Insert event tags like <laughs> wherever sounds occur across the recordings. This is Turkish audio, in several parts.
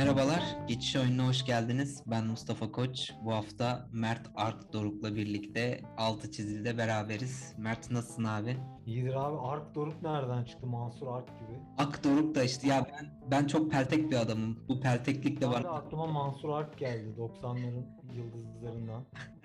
Merhabalar, Geçiş Oyununa hoş geldiniz. Ben Mustafa Koç. Bu hafta Mert Ark Doruk'la birlikte altı çizilde beraberiz. Mert nasılsın abi? İyidir abi. Ark Doruk nereden çıktı? Mansur Ark gibi. Ak Doruk da işte ya ben ben çok peltek bir adamım. Bu pelteklik de Abi var. aklıma Mansur Ark geldi 90'ların yıldızlarından. <laughs>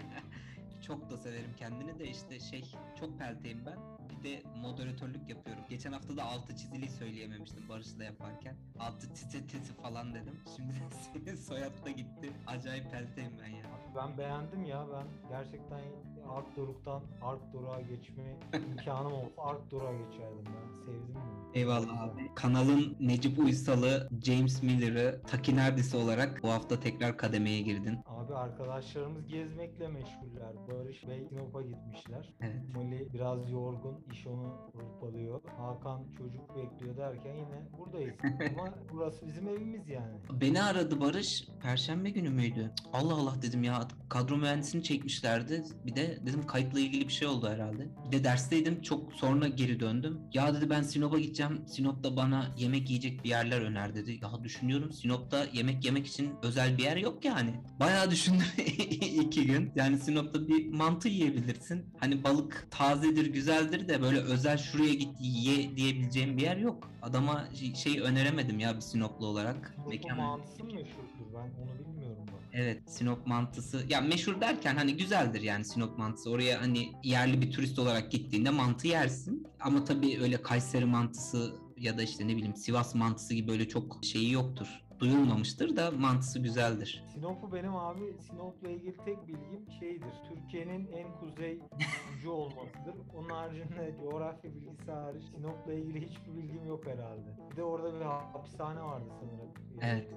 Çok da severim kendini de işte şey çok pelteyim ben. Bir de moderatörlük yapıyorum. Geçen hafta da altı çiziliyi söyleyememiştim Barış'la yaparken. Altı titi titi falan dedim. Şimdi <laughs> senin soyad da gitti. Acayip pelteyim ben ya. Ben beğendim ya. Ben gerçekten Ark Doruk'tan Ark Doruk'a geçme <laughs> imkanım olsa Ark Doruk'a geçerdim ben. Sevdim bunu. Eyvallah abi. Kanalın Necip Uysal'ı, James Miller'ı, Taki Neredisi olarak bu hafta tekrar kademeye girdin. Abi arkadaşlarımız gezmekle meşguller. Barış Bey Sinop'a gitmişler. Evet. Mali biraz yorgun, iş onu hırpalıyor. Hakan çocuk bekliyor derken yine buradayız. <laughs> Ama burası bizim evimiz yani. Beni aradı Barış. Perşembe günü müydü? Allah Allah dedim ya. Kadro mühendisini çekmişlerdi. Bir de dedim kayıtla ilgili bir şey oldu herhalde. Bir de dersteydim. Çok sonra geri döndüm. Ya dedi ben Sinop'a gideceğim. Sinop'ta bana yemek yiyecek bir yerler öner dedi. Ya düşünüyorum Sinop'ta yemek yemek için özel bir yer yok yani. Bayağı düşündüm <laughs> iki gün. Yani Sinop'ta bir mantı yiyebilirsin. Hani balık tazedir, güzeldir de böyle özel şuraya git ye diyebileceğim bir yer yok. Adama şey öneremedim ya bir Sinoplu olarak. Sinop'un Mekan- mantısı mı meşhurdur? Ben onu bilmiyorum. Evet Sinop mantısı ya meşhur derken hani güzeldir yani Sinop mantısı oraya hani yerli bir turist olarak gittiğinde mantı yersin ama tabii öyle Kayseri mantısı ya da işte ne bileyim Sivas mantısı gibi böyle çok şeyi yoktur duyulmamıştır da mantısı güzeldir. Sinop'u benim abi Sinop'la ilgili tek bilgim şeydir. Türkiye'nin en kuzey ucu olmasıdır. Onun haricinde coğrafya bilgisi hariç Sinop'la ilgili hiçbir bilgim yok herhalde. Bir de orada bir hapishane vardı sanırım. Evet.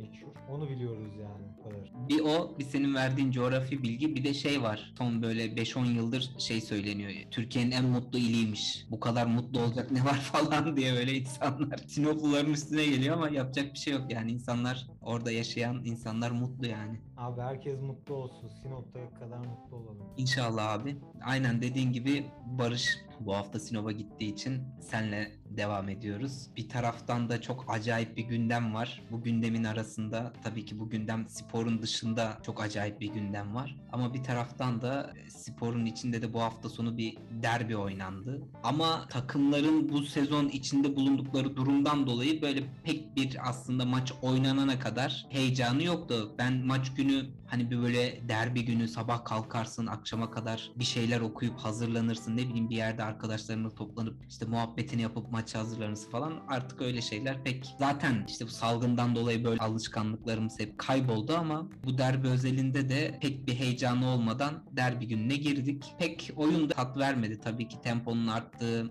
Meşhur. Onu biliyoruz yani bu kadar. Bir o bir senin verdiğin coğrafi bilgi bir de şey var son böyle 5-10 yıldır şey söyleniyor Türkiye'nin en mutlu iliymiş bu kadar mutlu olacak ne var <laughs> falan diye böyle insanlar Sinopluların üstüne geliyor ama yapacak bir şey yok yani insanlar orada yaşayan insanlar mutlu yani. Abi herkes mutlu olsun. Sinop'ta kadar mutlu olalım. İnşallah abi. Aynen dediğin gibi Barış bu hafta Sinop'a gittiği için senle devam ediyoruz. Bir taraftan da çok acayip bir gündem var. Bu gündemin arasında tabii ki bu gündem sporun dışında çok acayip bir gündem var. Ama bir taraftan da e, sporun içinde de bu hafta sonu bir derbi oynandı. Ama takımların bu sezon içinde bulundukları durumdan dolayı böyle pek bir aslında maç oynanana kadar heyecanı yoktu. Ben maç günü hani bir böyle derbi günü sabah kalkarsın akşama kadar bir şeyler okuyup hazırlanırsın ne bileyim bir yerde arkadaşlarınla toplanıp işte muhabbetini yapıp maça hazırlanırsın falan artık öyle şeyler pek zaten işte bu salgından dolayı böyle alışkanlıklarımız hep kayboldu ama bu derbi özelinde de pek bir heyecanı olmadan derbi gününe girdik. Pek oyun da tat vermedi tabii ki temponun arttığı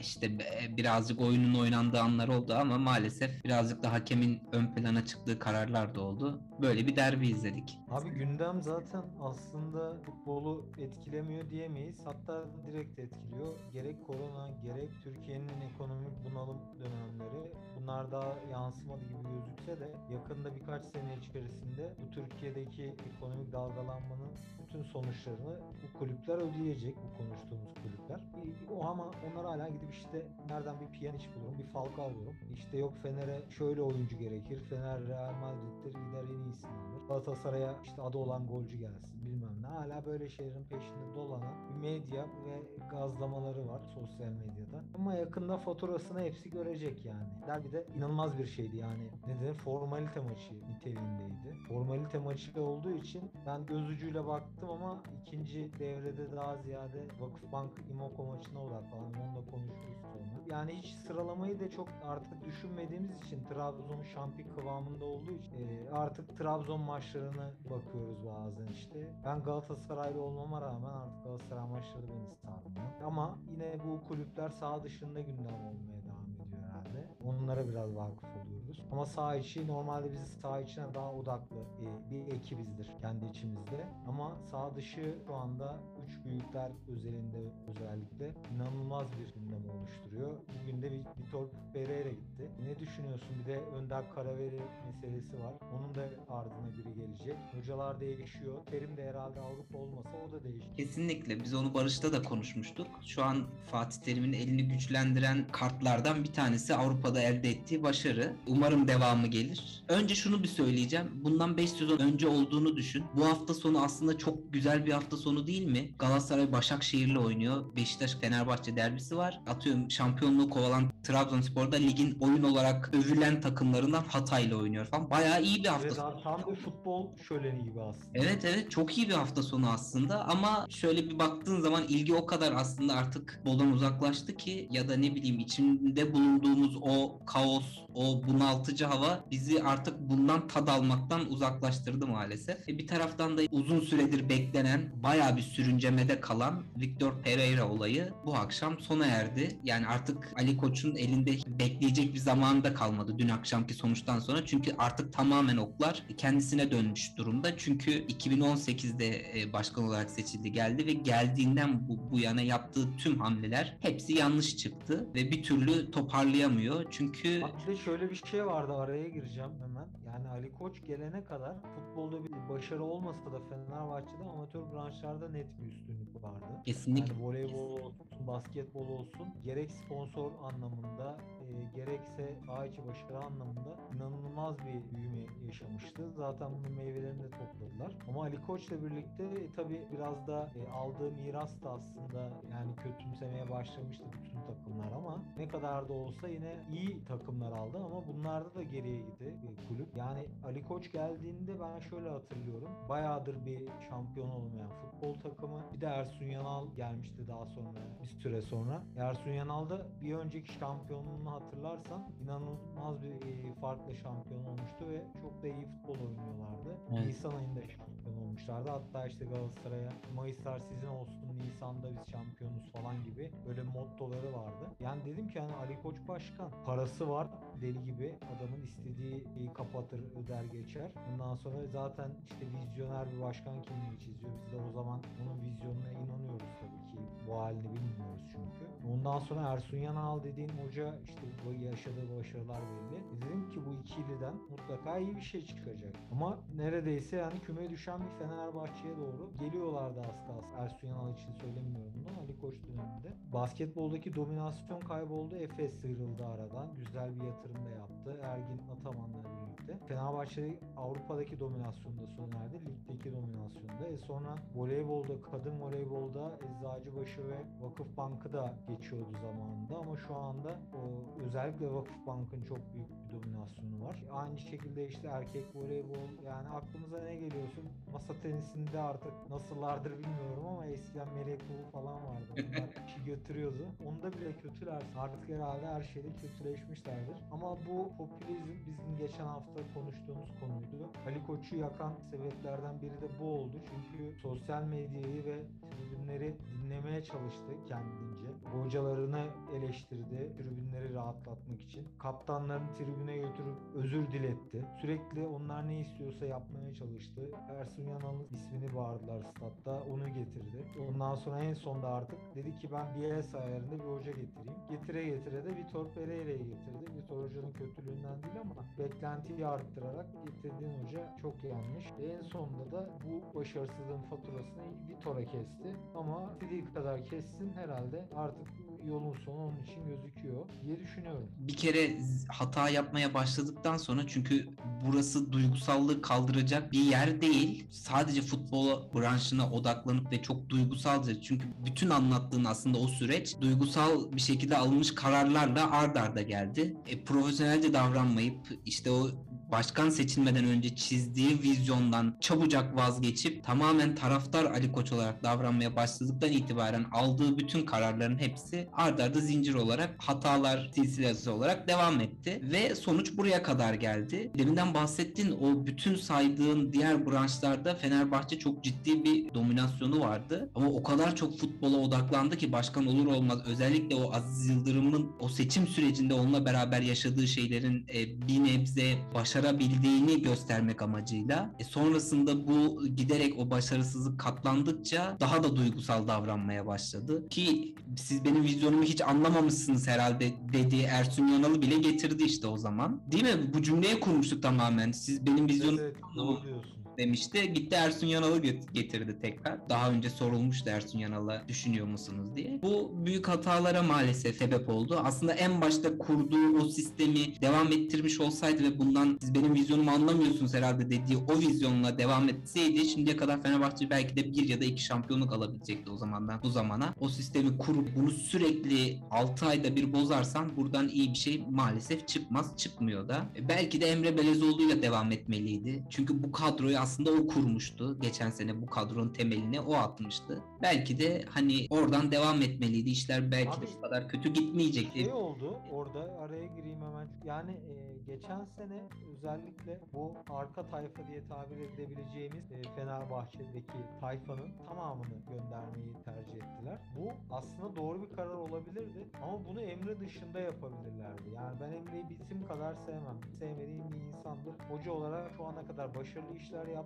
işte be- birazcık oyunun oynandığı anlar oldu ama maalesef birazcık da hakemin ön plana çıktığı kararlar da oldu. Böyle bir derbi izledik. Abi gündem zaten aslında futbolu etkilemiyor diyemeyiz. Hatta direkt etkiliyor. Gerek korona gerek Türkiye'nin ekonomik bunalım dönemleri bunlar daha yansımadı gibi gözükse de yakında birkaç sene içerisinde bu Türkiye'deki ekonomik dalgalanmanın bütün sonuçlarını bu kulüpler ödeyecek. Bu konuştuğumuz kulüpler. O ama onlar hala gidip işte nereden bir Pjanic bulurum, bir Falcao bulurum. İşte yok Fener'e şöyle oyuncu gerekir. Fener Real Madrid'dir gider en iyisini alır. Galatasaray'a işte adı olan golcü gelsin bilmem ne. Hala böyle şeylerin peşinde dolanan bir medya ve gazlamaları var sosyal medyada. Ama yakında faturasını hepsi görecek yani. Derbide inanılmaz bir şeydi yani. Neden? Formalite maçı niteliğindeydi. Formalite maçı olduğu için ben göz baktım ama ikinci devrede daha ziyade Vakıfbank İmoko maçına odaklandım. Onu da konuşuruz sonra. Yani hiç sıralamayı da çok artık düşünmediğimiz için Trabzon şampiyon kıvamında olduğu için e, artık Trabzon maçlarına bakıyoruz bazen işte. Ben Galatasaraylı olmama rağmen artık Galatasaray maçları beni sarmıyor. Ama yine bu kulüpler sağ dışında gündem olmaya devam ediyor. Onlara biraz vakıf Ama sağ içi normalde biz sağ içine daha odaklı e, bir ekibizdir kendi içimizde. Ama sağ dışı şu anda üç büyükler özelinde özellikle inanılmaz bir gündem oluşturuyor. Bugün de Vitor Pereira gitti. Ne düşünüyorsun? Bir de Önder Karaveri meselesi var. Onun da ardına biri gelecek. Hocalar değişiyor. Terim de herhalde Avrupa olmasa o da değişir. Kesinlikle. Biz onu Barış'ta da konuşmuştuk. Şu an Fatih Terim'in elini güçlendiren kartlardan bir tanesi Avrupa'da elde ettiği başarı. Umarım devamı gelir. Önce şunu bir söyleyeceğim. Bundan 5 sezon önce olduğunu düşün. Bu hafta sonu aslında çok güzel bir hafta sonu değil mi? Galatasaray Başakşehir'le oynuyor. Beşiktaş Fenerbahçe derbisi var. Atıyorum şampiyonluğu kovalan Trabzonspor'da ligin oyun olarak övülen takımlarından Hatay'la oynuyor falan. Bayağı iyi bir hafta Evet sonu. tam bir futbol şöleni gibi aslında. Evet evet çok iyi bir hafta sonu aslında ama şöyle bir baktığın zaman ilgi o kadar aslında artık boldan uzaklaştı ki ya da ne bileyim içinde bulunduğumuz o kaos, o bunaltıcı hava bizi artık bundan tad almaktan uzaklaştırdı maalesef. E bir taraftan da uzun süredir beklenen bayağı bir sürüncemede kalan Victor Pereira olayı bu akşam sona erdi. Yani artık Ali Koç'un elinde bekleyecek bir zamanı da kalmadı dün akşamki sonuçtan sonra. Çünkü artık tamamen oklar kendisine dönmüş durumda. Çünkü 2018'de e, başkan olarak seçildi geldi ve geldiğinden bu, bu yana yaptığı tüm hamleler hepsi yanlış çıktı ve bir türlü toparlayamıyor. Çünkü de şöyle bir şey vardı araya gireceğim hemen. Yani Ali Koç gelene kadar futbolda bir başarı olmasa da Fenerbahçe'de amatör branşlarda net bir üstünlük vardı. kesinlikle Yani voleybol olsun, basketbol olsun gerek sponsor anlamında e, gerekse içi başarı anlamında inanılmaz bir büyüme yaşamıştı. Zaten bunun meyvelerini de topladılar. Ama Ali Koç'la birlikte e, tabii biraz da e, aldığı miras da aslında yani kötümsemeye başlamıştı bütün takımlar ama ne kadar da olsa yine iyi takımlar aldı ama bunlarda da geriye gitti e, kulüp. Yani Ali Koç geldiğinde ben şöyle hatırlıyorum. Bayağıdır bir şampiyon olmayan futbol takımı. Bir de Ersun Yanal gelmişti daha sonra bir süre sonra. Ersun Yanal da bir önceki şampiyonluğunu hatırlarsan inanılmaz bir e, farklı şampiyon olmuştu ve çok da iyi futbol oynuyorlardı. Evet. Nisan ayında şampiyon olmuşlardı. Hatta işte Galatasaray'a Mayıslar sizin olsun Nisan'da biz şampiyonuz falan gibi böyle mottoları vardı. Yani dedim ki hani Ali Koç Başkan parası var deli gibi adamın istediği kapatır öder geçer. Ondan sonra zaten işte vizyoner bir başkan kimliği çiziyor. Biz de o zaman onun vizyonuna inanıyoruz tabii ki. Bu halini bilmiyoruz çünkü. Ondan sonra Ersun Yanal dediğin hoca işte bu yaşadığı başarılar belli. Dedim ki bu ikiliden mutlaka iyi bir şey çıkacak. Ama neredeyse yani küme düşen bir Fenerbahçe'ye doğru geliyorlardı az kalsın. Ersun Yanal için söylemiyorum bunu. Ali Koç döneminde. Basketboldaki dominasyon kayboldu. Efes sıyrıldı aradan. Güzel bir yatırım da yaptı. Ergin Ataman'la birlikte. Fenerbahçe Avrupa'daki dominasyonda sona erdi. Ligdeki dominasyonda. E sonra voleybolda, kadın voleybolda Eczacıbaşı ve Vakıfbank'ı da geçiyordu zamanında ama şu anda o, özellikle Vakıfbank'ın çok büyük bir dominasyonu var. Aynı şekilde işte erkek voleybol yani aklımıza ne geliyorsun? Masa tenisinde artık nasıllardır bilmiyorum ama eskiden Melek Ulu falan vardı. Onlar <laughs> şey götürüyordu. Onda bile kötüler. Artık herhalde her şeyde kötüleşmişlerdir. Ama bu popülizm bizim geçen hafta konuştuğumuz konuydu. Ali Koç'u yakan sebeplerden biri de bu oldu. Çünkü sosyal medyayı ve tribünleri dinlemeye çalıştı kendince. Hocalarını eleştirdi tribünleri rahatlatmak için. Kaptanlarını tribüne götürüp özür diletti. Sürekli onlar ne istiyorsa yapmaya çalıştı. Ersun Yanal'ın ismini bağırdılar statta. Onu getirdi. Ondan sonra en sonda artık dedi ki ben Bielsa ayarında bir hoca getireyim. Getire getire de Vitor Pereira'yı getirdi. Vitor Hoca'nın kötülüğünden değil ama beklentiyi arttırarak getirdiğin hoca çok yanlış. En sonunda da bu başarısızlığın faturasını Vitor'a kesti. Ama istediği kadar kessin herhalde artık yolun sonu onun için gözüküyor diye düşünüyorum. bir kere hata yapmaya başladıktan sonra çünkü burası duygusallığı kaldıracak bir yer değil. Sadece futbol branşına odaklanıp ve çok duygusalca çünkü bütün anlattığın aslında o süreç duygusal bir şekilde alınmış kararlarla ard arda geldi. E, profesyonelce davranmayıp işte o başkan seçilmeden önce çizdiği vizyondan çabucak vazgeçip tamamen taraftar Ali Koç olarak davranmaya başladıktan itibaren aldığı bütün kararların hepsi ard arda zincir olarak hatalar silsilesi olarak devam etti ve sonuç buraya kadar geldi. Deminden bahsettiğin o bütün saydığın diğer branşlarda Fenerbahçe çok ciddi bir dominasyonu vardı ama o kadar çok futbola odaklandı ki başkan olur olmaz özellikle o Aziz Yıldırım'ın o seçim sürecinde onunla beraber yaşadığı şeylerin e, bir nebze başarı başarabildiğini göstermek amacıyla. E sonrasında bu giderek o başarısızlık katlandıkça daha da duygusal davranmaya başladı. Ki siz benim vizyonumu hiç anlamamışsınız herhalde dediği Ersun Yanal'ı bile getirdi işte o zaman. Değil mi? Bu cümleye kurmuştuk tamamen. Siz benim vizyonumu Evet, evet, diyorsun. Demişti. Gitti Ersun Yanal'ı getirdi tekrar. Daha önce sorulmuştu Ersun Yanal'a düşünüyor musunuz diye. Bu büyük hatalara maalesef sebep oldu. Aslında en başta kurduğu o sistemi devam ettirmiş olsaydı ve bundan siz benim vizyonumu anlamıyorsunuz herhalde dediği o vizyonla devam etseydi şimdiye kadar Fenerbahçe belki de bir ya da iki şampiyonluk alabilecekti o zamandan bu zamana. O sistemi kurup bunu sürekli 6 ayda bir bozarsan buradan iyi bir şey maalesef çıkmaz. Çıkmıyor da. E, Belki de Emre Belezoğlu'yla devam etmeliydi. Çünkü bu kadroyu aslında o kurmuştu. Geçen sene bu kadronun temelini o atmıştı. Belki de hani oradan devam etmeliydi. İşler belki de Abi, bu kadar kötü gitmeyecekti. Şey oldu orada araya gireyim hemen. Yani e, geçen sene özellikle bu arka tayfa diye tabir edebileceğimiz e, Fenerbahçe'deki tayfanın tamamını göndermeyi tercih ettiler. Bu aslında doğru bir karar olabilirdi ama bunu Emre dışında yapabilirlerdi. Yani ben Emre'yi bitim kadar sevmem. Sevmediğim bir insandır. Hoca olarak şu ana kadar başarılı işler yaptı.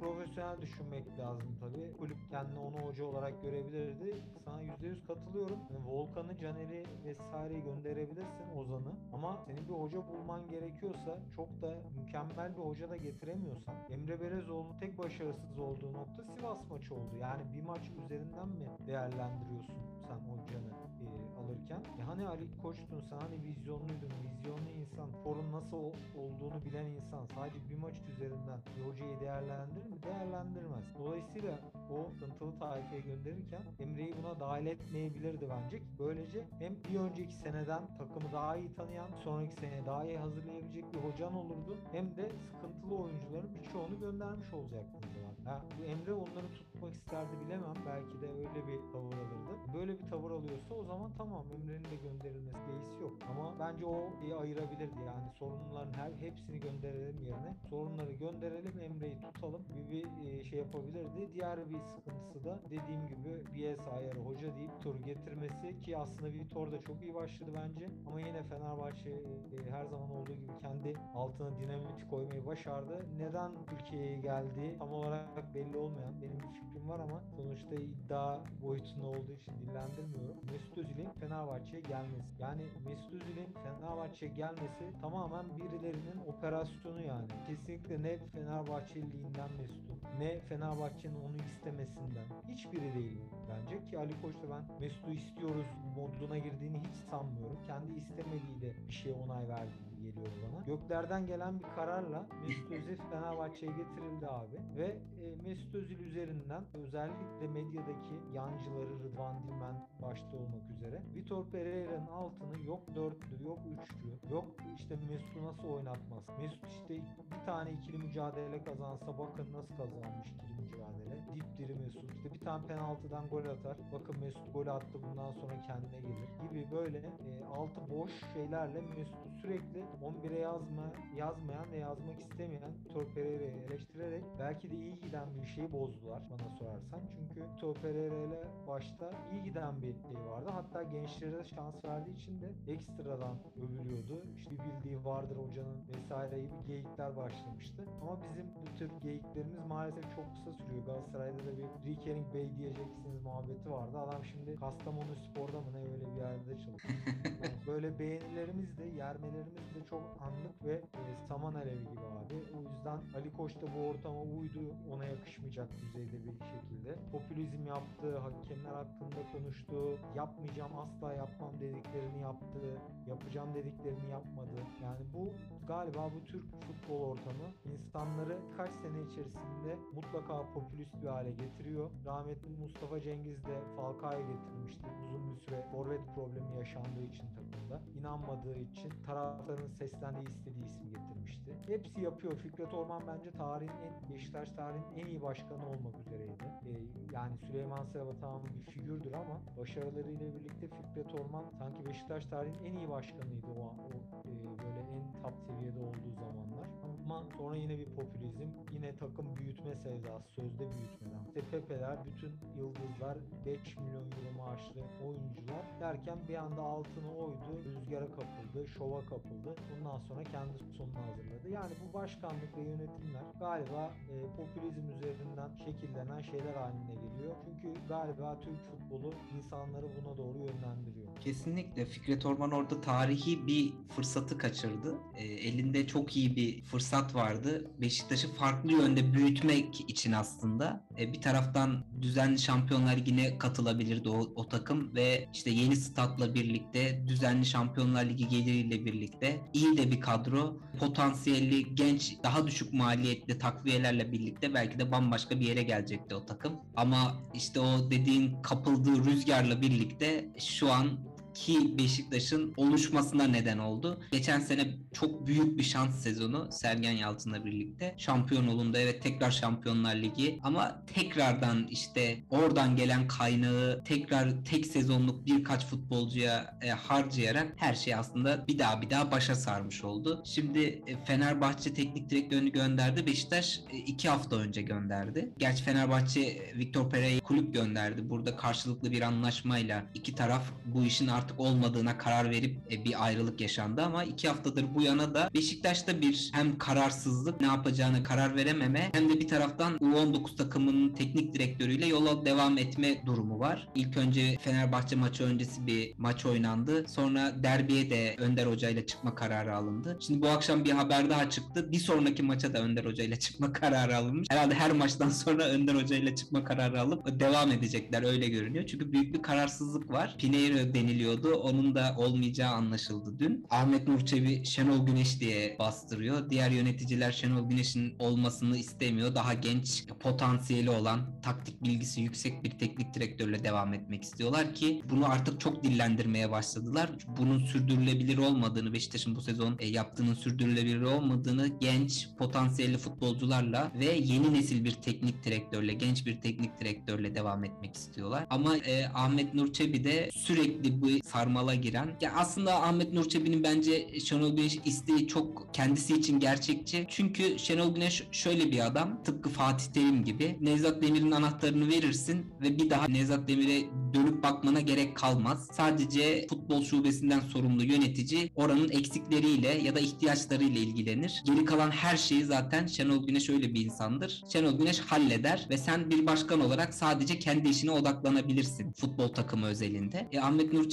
Profesyonel düşünmek lazım tabii. Kulüp kendini onu hoca olarak görebilirdi. Sana %100 katılıyorum. Yani Volkan'ı, Caner'i vesaireyi gönderebilirsin Ozan'ı. Ama senin bir hoca bulman gerekiyorsa çok da mükemmel bir hoca da getiremiyorsan Emre Belezoğlu'nun tek başarısız olduğu nokta Sivas maçı oldu. Yani bir maç üzerinden mi değerlendiriyorsun sen hocanı e, alırken? E hani Ali Koç'tun sen hani vizyonluydun, vizyonlu insan, forun nasıl ol- olduğunu bilen insan sadece bir maç üzerinden bir hocayı değerlendirir mi? Değerlendirmez. Dolayısıyla o sıkıntılı tayfayı gönderirken Emre'yi buna dahil etmeyebilirdi bence. Böylece hem bir önceki seneden takımı daha iyi tanıyan, sonraki seneye daha iyi hazırlayabilecek bir hocan olurdu. Hem de sıkıntılı oyuncuların birçoğunu göndermiş olacaktın o zaman. Ha, Emre onları tutmak isterdi bilemem. Belki de öyle bir tavır alırdı. Böyle bir tavır alıyorsa o zaman tamam Emre'nin de gönderilmesi beis yok. Ama bence o iyi ayırabilirdi. Yani sorunların her hepsini gönderelim yerine sorunları gönderelim Emre'yi tutalım gibi bir e, şey yapabilirdi. Diğer bir sıkıntısı da dediğim gibi BS ayarı hoca deyip tur getirmesi ki aslında Vitor da çok iyi başladı bence. Ama yine Fenerbahçe e, her zaman olduğu gibi kendi altına dinamit koymayı başardı. Neden Türkiye'ye geldiği tam olarak belli olmayan benim bir fikrim var ama sonuçta iddia boyutunda olduğu için dillendirmiyorum. Mesut Özil'in Fenerbahçe'ye gelmesi. Yani Mesut Özil'in Fenerbahçe'ye gelmesi tamamen birilerinin operasyonu yani. Kesinlikle ne Fenerbahçeliliğinden Mesut'un ne Fenerbahçe'nin onu istemesinden hiçbiri değil bence ki Ali Koç da ben Mesut'u istiyoruz moduna girdiğini hiç sanmıyorum. Kendi istemediğiyle bir şeye onay verdiği geliyor bana. Göklerden gelen bir kararla Mesut <laughs> Özil Fenerbahçe'ye getirildi abi. Ve e, Mesut Özil üzerinden özellikle medyadaki yancıları Rıdvan Dilmen başta olmak üzere Vitor Pereira'nın altını yok dörtlü yok üçlü yok işte Mesut'u nasıl oynatmaz? Mesut işte bir tane ikili mücadele kazansa bakın nasıl kazanmış ikili mücadele? Dipdiri Mesut. İşte bir tane penaltıdan gol atar. Bakın Mesut gol attı bundan sonra kendine gelir gibi böyle e, altı boş şeylerle Mesut'u sürekli 11'e yazma, yazmayan ve yazmak istemeyen Vitor Pereira'yı eleştirerek belki de iyi giden bir şeyi bozdular bana sorarsan. Çünkü Vitor Pereira ile başta iyi giden bir şey vardı. Hatta gençlere şans verdiği için de ekstradan övülüyordu. İşte bir bildiği vardır hocanın vesaire gibi geyikler başlamıştı. Ama bizim bu tür geyiklerimiz maalesef çok kısa sürüyor. Galatasaray'da da bir Rikening Bey diyeceksiniz muhabbeti vardı. Adam şimdi Kastamonu Spor'da mı ne öyle bir yerde çalışıyor. Yani <laughs> böyle beğenilerimiz de yermelerimiz de çok anlık ve e, saman alevi gibi abi. O yüzden Ali Koç da bu ortama uydu. Ona yakışmayacak düzeyde bir şekilde. Popülizm yaptı, hakemler hakkında konuştu. Yapmayacağım, asla yapmam dediklerini yaptı. Yapacağım dediklerini yapmadı. Yani bu galiba bu Türk futbol ortamı insanları kaç sene içerisinde mutlaka popülist bir hale getiriyor. Rahmetli Mustafa Cengiz de Falcao'yu getirmişti. Uzun bir süre forvet problemi yaşandığı için takımda. İnanmadığı için taraftarın seslendiği istediği ismi getirmişti. Hepsi yapıyor. Fikret Orman bence tarihin en Beşiktaş tarihinin en iyi başkanı olmak üzereydi. Ee, yani Süleyman Seraba tamam bir figürdür ama başarılarıyla birlikte Fikret Orman sanki Beşiktaş tarihinin en iyi başkanıydı o, o e, böyle en top seviyede olduğu zamanlar. Ama sonra yine bir popülizm, yine takım büyütme sevdası, sözde büyütmeden. İşte Pepe'ler, bütün yıldızlar, 5 milyon euro maaşlı oyuncular derken bir anda altını oydu, rüzgara kapıldı, şova kapıldı. Ondan sonra kendi sonunu hazırladı. Yani bu başkanlık ve yönetimler galiba e, popülizm üzerinden şekillenen şeyler haline geliyor. Çünkü galiba Türk futbolu insanları buna doğru yönlendiriyor. Kesinlikle Fikret Orman orada tarihi bir fırsatı kaçırdı. E, elinde çok iyi bir fırsat vardı. Beşiktaş'ı farklı yönde büyütmek için aslında e, bir taraftan düzenli Şampiyonlar Ligi'ne katılabilirdi o, o takım ve işte yeni statla birlikte düzenli Şampiyonlar Ligi geliriyle birlikte iyi de bir kadro, potansiyelli genç daha düşük maliyetli takviyelerle birlikte belki de bambaşka bir yere gelecekti o takım. Ama işte o dediğin kapıldığı rüzgarla birlikte şu an ki Beşiktaş'ın oluşmasına neden oldu. Geçen sene çok büyük bir şans sezonu Sergen Yalçın'la birlikte. Şampiyon olundu evet tekrar Şampiyonlar Ligi ama tekrardan işte oradan gelen kaynağı tekrar tek sezonluk birkaç futbolcuya e, harcayarak her şey aslında bir daha bir daha başa sarmış oldu. Şimdi e, Fenerbahçe teknik direktörünü gönderdi. Beşiktaş e, iki hafta önce gönderdi. Gerçi Fenerbahçe Victor Pereira'yı kulüp gönderdi. Burada karşılıklı bir anlaşmayla iki taraf bu işin artık olmadığına karar verip e, bir ayrılık yaşandı ama iki haftadır bu yana da Beşiktaş'ta bir hem kararsızlık ne yapacağını karar verememe hem de bir taraftan U19 takımının teknik direktörüyle yola devam etme durumu var. İlk önce Fenerbahçe maçı öncesi bir maç oynandı. Sonra derbiye de Önder Hoca ile çıkma kararı alındı. Şimdi bu akşam bir haber daha çıktı. Bir sonraki maça da Önder Hoca ile çıkma <laughs> kararı alınmış. Herhalde her maçtan sonra Önder Hoca ile çıkma kararı alıp devam edecekler öyle görünüyor. Çünkü büyük bir kararsızlık var. Pinheiro deniliyordu. Onun da olmayacağı anlaşıldı dün. Ahmet Nur Çebi Şenol Güneş diye bastırıyor. Diğer yöneticiler Şenol Güneş'in olmasını istemiyor. Daha genç, potansiyeli olan, taktik bilgisi yüksek bir teknik direktörle devam etmek istiyorlar ki bunu artık çok dillendirmeye başladılar. Bunun sürdürülebilir olmadığını, Beşiktaş'ın bu sezon e, yaptığının sürdürülebilir olmadığını genç, potansiyelli futbolcularla ve yeni nesil bir teknik direktörle, genç bir teknik direktörle devam etmek istiyorlar. Ama e, Ahmet Nur Çebi de sürekli bu sarmala giren. Ya aslında Ahmet Nur Çebi'nin bence Şenol Güneş isteği çok kendisi için gerçekçi. Çünkü Şenol Güneş şöyle bir adam. Tıpkı Fatih Terim gibi. Nevzat Demir'in anahtarını verirsin ve bir daha Nevzat Demir'e dönüp bakmana gerek kalmaz. Sadece futbol şubesinden sorumlu yönetici oranın eksikleriyle ya da ihtiyaçlarıyla ilgilenir. Geri kalan her şeyi zaten Şenol Güneş öyle bir insandır. Şenol Güneş halleder ve sen bir başkan olarak sadece kendi işine odaklanabilirsin futbol takımı özelinde. E, Ahmet Nur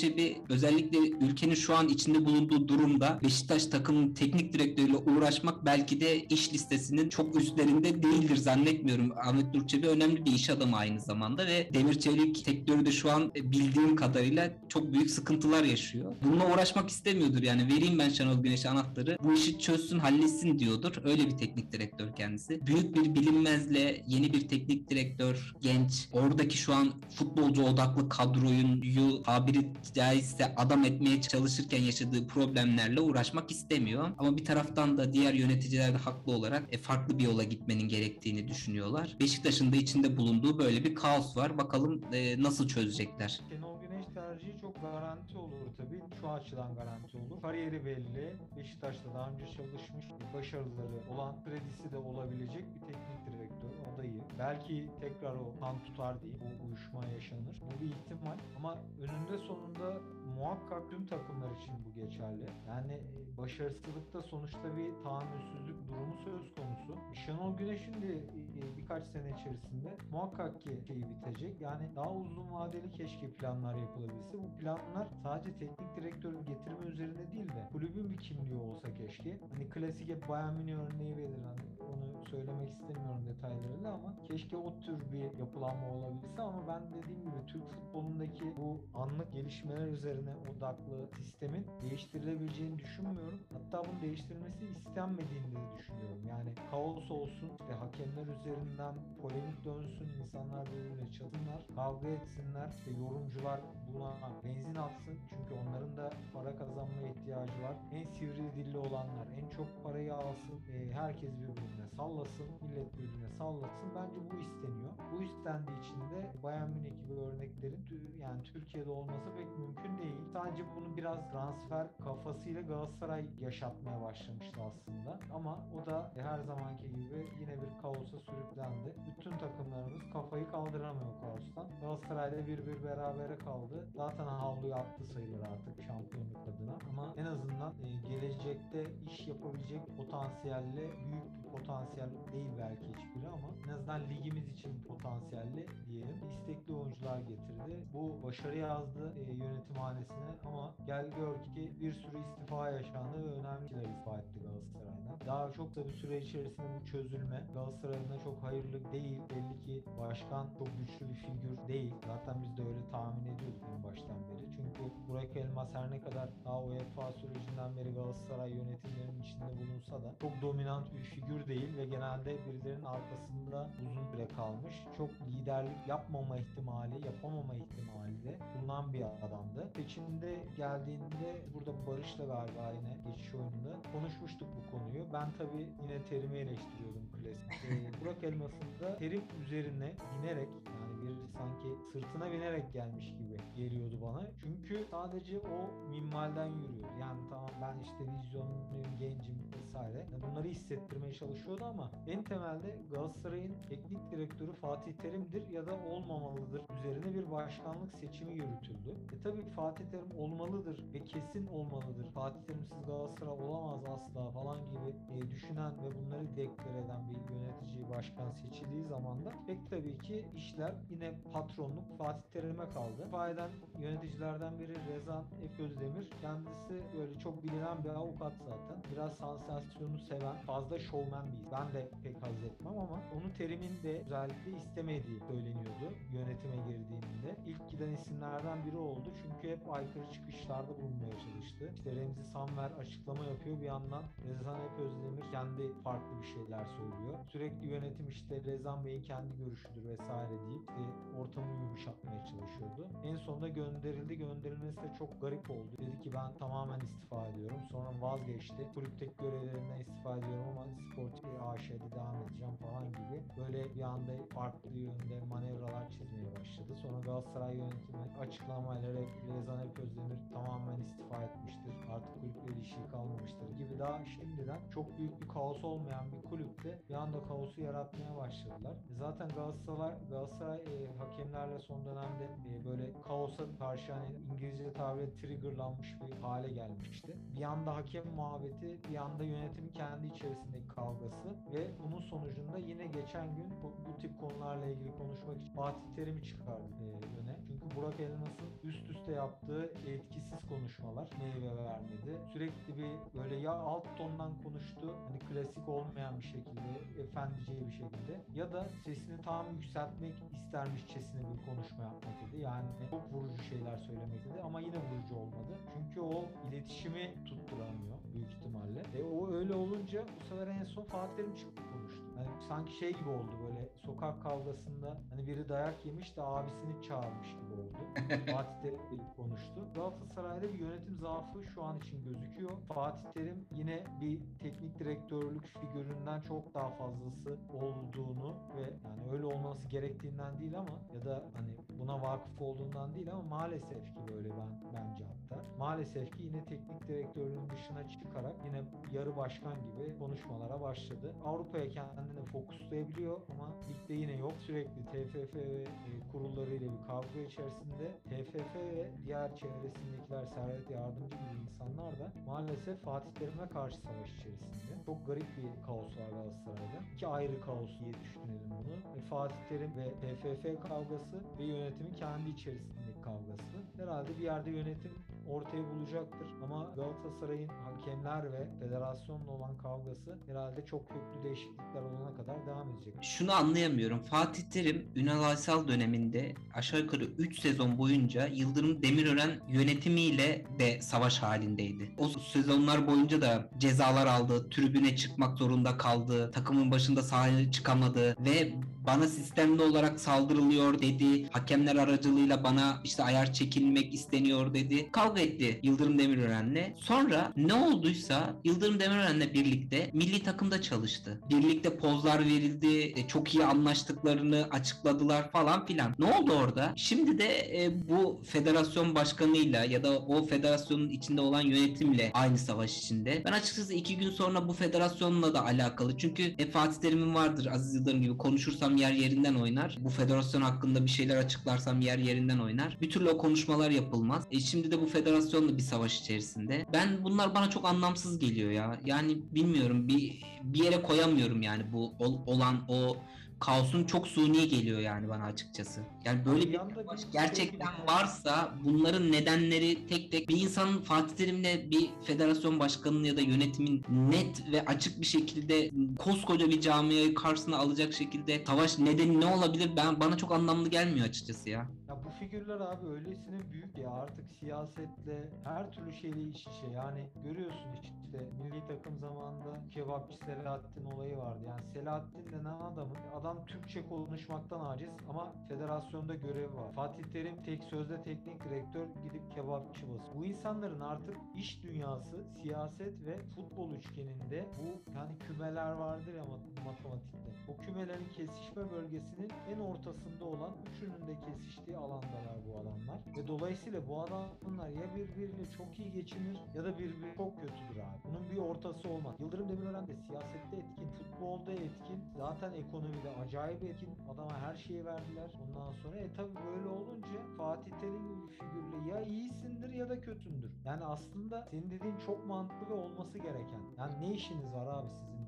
özellikle ülkenin şu an içinde bulunduğu durumda Beşiktaş takımının teknik direktörüyle uğraşmak belki de iş listesinin çok üstlerinde değildir zannetmiyorum. Ahmet Nur Çebi önemli bir iş adamı aynı zamanda ve demir çelik sektörü de şu an bildiğim kadarıyla çok büyük sıkıntılar yaşıyor. Bununla uğraşmak istemiyordur yani vereyim ben Şenol Güneş'e anahtarı bu işi çözsün halletsin diyordur. Öyle bir teknik direktör kendisi. Büyük bir bilinmezle yeni bir teknik direktör genç oradaki şu an futbolcu odaklı kadroyu tabiri caizse adam etmeye çalışırken yaşadığı problemlerle uğraşmak istemiyor. Ama bir taraftan da diğer yöneticiler de haklı olarak e, farklı bir yola gitmenin gerektiğini düşünüyorlar. Beşiktaş'ın da içinde bulunduğu böyle bir kaos var. Bakalım e, nasıl çözecekler. Şenol tercihi çok garanti olur tabii. Şu açıdan garanti olur. Kariyeri belli. Beşiktaş'ta daha önce çalışmış, başarıları olan, kredisi de olabilecek bir teknik direktör adayı. Belki tekrar o kan tutar değil, o uyuşma yaşanır. Bu bir ihtimal ama önünde sonunda muhakkak tüm takımlar için bu geçerli. Yani e, başarısızlıkta sonuçta bir tahammülsüzlük durumu söz konusu. Şenol Güneş'in de e, birkaç sene içerisinde muhakkak ki şeyi bitecek. Yani daha uzun vadeli keşke planlar yapılabilse. Bu planlar sadece teknik direktörü getirme üzerine değil de kulübün bir kimliği olsa keşke. Hani klasik hep Bayern Münih örneği verilir. Hani onu söylemek istemiyorum detaylarıyla ama keşke o tür bir yapılanma olabilse ama ben dediğim gibi Türk futbolundaki bu anlık gelişmeler üzerine odaklı sistemin değiştirilebileceğini düşünmüyorum. Hatta bunun değiştirilmesi istenmediğini de düşünüyorum. Yani kaos olsun, işte hakemler üzerinden polemik dönsün, insanlar birbirine çatınlar, kavga etsinler, işte yorumcular buna benzin atsın. Çünkü onların da para kazanmaya ihtiyacı var. En sivri dilli olanlar en çok parayı alsın, e, herkes birbirine sallasın, millet birbirine sallasın. Bence bu isteniyor. Bu istendiği için de Bayern Münih gibi örneklerin yani Türkiye'de olması pek mümkün değil. Sadece bunu biraz transfer kafasıyla Galatasaray yaşatmaya başlamıştı aslında. Ama o da her zamanki gibi yine bir kaosa sürüklendi. Bütün takımlarımız kafayı kaldıramıyor kaostan. Galatasaray'da bir bir berabere kaldı. Zaten havluyu attı sayılır artık şampiyonluk adına. Ama en azından e, gelecekte iş yapabilecek potansiyelle büyük bir potansiyel değil belki hiçbiri ama en azından ligimiz için potansiyelli diyelim. İstekli oyuncular getirdi. Bu başarı yazdı e, yönetim hanesine ama gel gör ki bir sürü istifa yaşandı ve önemli kişiler istifa etti Galatasaray'dan. Daha çok da bir süre içerisinde bu çözülme Galatasaray'ın da çok hayırlı değil. Belli ki başkan çok güçlü bir figür değil. Zaten biz de öyle tahmin ediyorduk en baştan beri. Çünkü Burak Elmas her ne kadar daha UEFA sürecinden beri Galatasaray yönetimlerinin içinde bulunsa da çok dominant bir figür değil ve genelde birilerinin arkasında uzun süre kalmış. Çok liderlik yapmama ihtimali, yapamama ihtimali de bulunan bir adamdı. Seçimde geldiğinde burada Barış'la galiba yine geçiş oyununda konuşmuştuk bu konuyu. Ben tabii yine terimi eleştiriyordum klasik. <laughs> Ee, Burak Elmas'ın da terim üzerine binerek yani bir sanki sırtına binerek gelmiş gibi geliyordu bana. Çünkü sadece o minvalden yürüyor. Yani tamam ben işte vizyonluyum, gencim vesaire. Bunları hissettirmeye çalışıyordu ama en temelde Galatasaray'ın teknik direktörü Fatih Terim'dir ya da olmamalıdır üzerine bir başkanlık seçimi yürütüldü. E tabii Fatih Terim olmalıdır ve kesin olmalıdır. Fatih Terimsiz Galatasaray olamaz asla falan gibi e, düşünen ve bunları deklar eden bir yönetici başkan seçildiği zaman da pek tabii ki işler yine patronluk Fatih Terim'e kaldı. Fayden yöneticilerden biri Rezan Özdemir. Kendisi böyle çok bilinen bir avukat zaten. Biraz sansasyonu seven, fazla şovmen bir. Ben de pek haz etmem ama onun terimin de özellikle istemediği söyleniyordu yönetime girdiğinde. İlk giden isimlerden biri oldu. Çünkü hep aykırı çıkışlarda bulunmaya çalıştı. İşte Remzi Samver açıklama yapıyor. Bir yandan Rezan Özdemir kendi farklı bir şeyler söylüyor. Sürekli yönetim işte Rezan Bey'in kendi görüşüdür vesaire deyip işte ortamı yumuşatmaya çalışıyordu. En sonunda gönderildi. Gönderilmesi de çok garip oldu. Dedi ki ben tamamen istifa ediyorum. Sonra vazgeçti. Kulüpteki görevlerinden istifa ediyorum ama Sportif AŞ'de devam edeceğim falan gibi. Böyle bir anda farklı yönde manevralar çizmeye başladı. Sonra Galatasaray yönetimi açıklamayla Rezan Alp Özdemir tamamen istifa etmiştir. Artık kulüple ilişki kalmamıştır gibi daha şimdiden çok büyük bir kaos olmayan bir kulüpte bir anda kaosu yaratmaya başladılar. Zaten Galatasaray Galatasaray e, hakemlerle son dönemde e, böyle kaosa karşı hani İngilizce tabirle triggerlanmış bir hale gelmişti. Bir yanda hakem muhabbeti, bir yanda yönetim kendi içerisindeki kavgası ve bunun sonucunda yine geçen gün bu, bu tip konularla ilgili konuşmak için Fatih Terim'i çıkardı e, öne. Çünkü Burak Elmas'ın üst üste yaptığı etkisiz konuşmalar meyve vermedi. Sürekli bir böyle ya alt tondan konuştu hani klasik olmayan bir şekilde efendiciye bir şekilde ya da sesini tam yükseltmek istermişçesine bir konuşma yapmak dedi. Yani çok vurucu şeyler söylemek dedi ama yine vurucu olmadı. Çünkü o iletişimi tutturamıyor büyük ihtimalle. E o öyle olunca bu sefer en son Fatih Terim çıktı konuştu. Yani sanki şey gibi oldu böyle sokak kavgasında hani biri dayak yemiş de abisini çağırmış gibi oldu. <laughs> Fatih Terim gelip konuştu. Galatasaray'da bir yönetim zaafı şu an için gözüküyor. Fatih Terim yine bir teknik direktörlük figüründen çok daha fazlası olduğunu ve yani öyle olması gerektiğinden değil ama ya da hani buna vakıf olduğundan değil ama maalesef ki böyle ben bence hatta. Maalesef ki yine teknik direktörlüğün dışına çıkarak yine yarı başkan gibi konuşmalara başladı. Avrupa'ya kendini fokuslayabiliyor ama ligde yine yok. Sürekli TFF ve e, kurullarıyla bir kavga içerisinde TFF ve diğer çevresindekiler Servet Yardımcı gibi insanlar da maalesef Fatih Terim'e karşı savaş içerisinde. Çok garip bir kaos var Galatasaray'da. İki ayrı kaos diye düşünelim bunu. E, Fatih Terim ve TFF kavgası ve yönetimin kendi kavgası. Herhalde bir yerde yönetim ortaya bulacaktır. Ama Galatasaray'ın hakemler ve federasyonla olan kavgası herhalde çok köklü değişiklikler olana kadar devam edecek. Şunu anlayamıyorum. Fatih Terim Ünal Aysal döneminde aşağı yukarı 3 sezon boyunca Yıldırım Demirören yönetimiyle de savaş halindeydi. O sezonlar boyunca da cezalar aldı, tribüne çıkmak zorunda kaldı, takımın başında sahaya çıkamadı ve bana sistemli olarak saldırılıyor dedi. Hakemler aracılığıyla bana işte ayar çekilmek isteniyor dedi. Kavga etti Yıldırım Demirören'le. Sonra ne olduysa Yıldırım Demirören'le birlikte milli takımda çalıştı. Birlikte pozlar verildi. e, Çok iyi anlaştıklarını açıkladılar falan filan. Ne oldu orada? Şimdi de e, bu federasyon başkanıyla ya da o federasyonun içinde olan yönetimle aynı savaş içinde. Ben açıkçası iki gün sonra bu federasyonla da alakalı. Çünkü e, Fatih Terim'in vardır Aziz Yıldırım gibi konuşursam yer yerinden oynar. Bu federasyon hakkında bir şeyler açıklarsam yer yerinden oynar. Bir türlü o konuşmalar yapılmaz. E şimdi de bu federasyon da bir savaş içerisinde. Ben bunlar bana çok anlamsız geliyor ya. Yani bilmiyorum bir bir yere koyamıyorum yani bu ol- olan o kaosun çok suni geliyor yani bana açıkçası. Yani böyle Bir savaş bir gerçekten varsa bunların nedenleri tek tek bir insanın Fatih Terim'le bir federasyon başkanının ya da yönetimin net ve açık bir şekilde koskoca bir camiayı karşısına alacak şekilde savaş nedeni ne olabilir ben bana çok anlamlı gelmiyor açıkçası ya. Ya bu figürler abi öylesine büyük ya artık siyasetle her türlü şeyle iç içe. Yani görüyorsun işte milli takım zamanında kebapçı Selahattin olayı vardı. Yani Selahattin denen adamın adam Türkçe konuşmaktan aciz ama federasyonda görevi var. Fatih Terim tek sözde teknik direktör gidip kebapçı basıyor. Bu insanların artık iş dünyası, siyaset ve futbol üçgeninde bu yani kümeler vardır ya mat- matematikte. O kümelerin kesişme bölgesinin en ortasında olan üçünün de kesiştiği alandalar bu adamlar. Ve dolayısıyla bu adamlar ya birbiriyle çok iyi geçinir ya da birbiri çok kötüdür abi. Bunun bir ortası olmaz. Yıldırım Demirören de siyasette etkin, futbolda etkin, zaten ekonomide acayip etkin. Adama her şeyi verdiler. Ondan sonra e tabi böyle olunca Fatih Terim figürle ya iyisindir ya da kötündür. Yani aslında senin dediğin çok mantıklı ve olması gereken. Yani ne işiniz var abi sizin?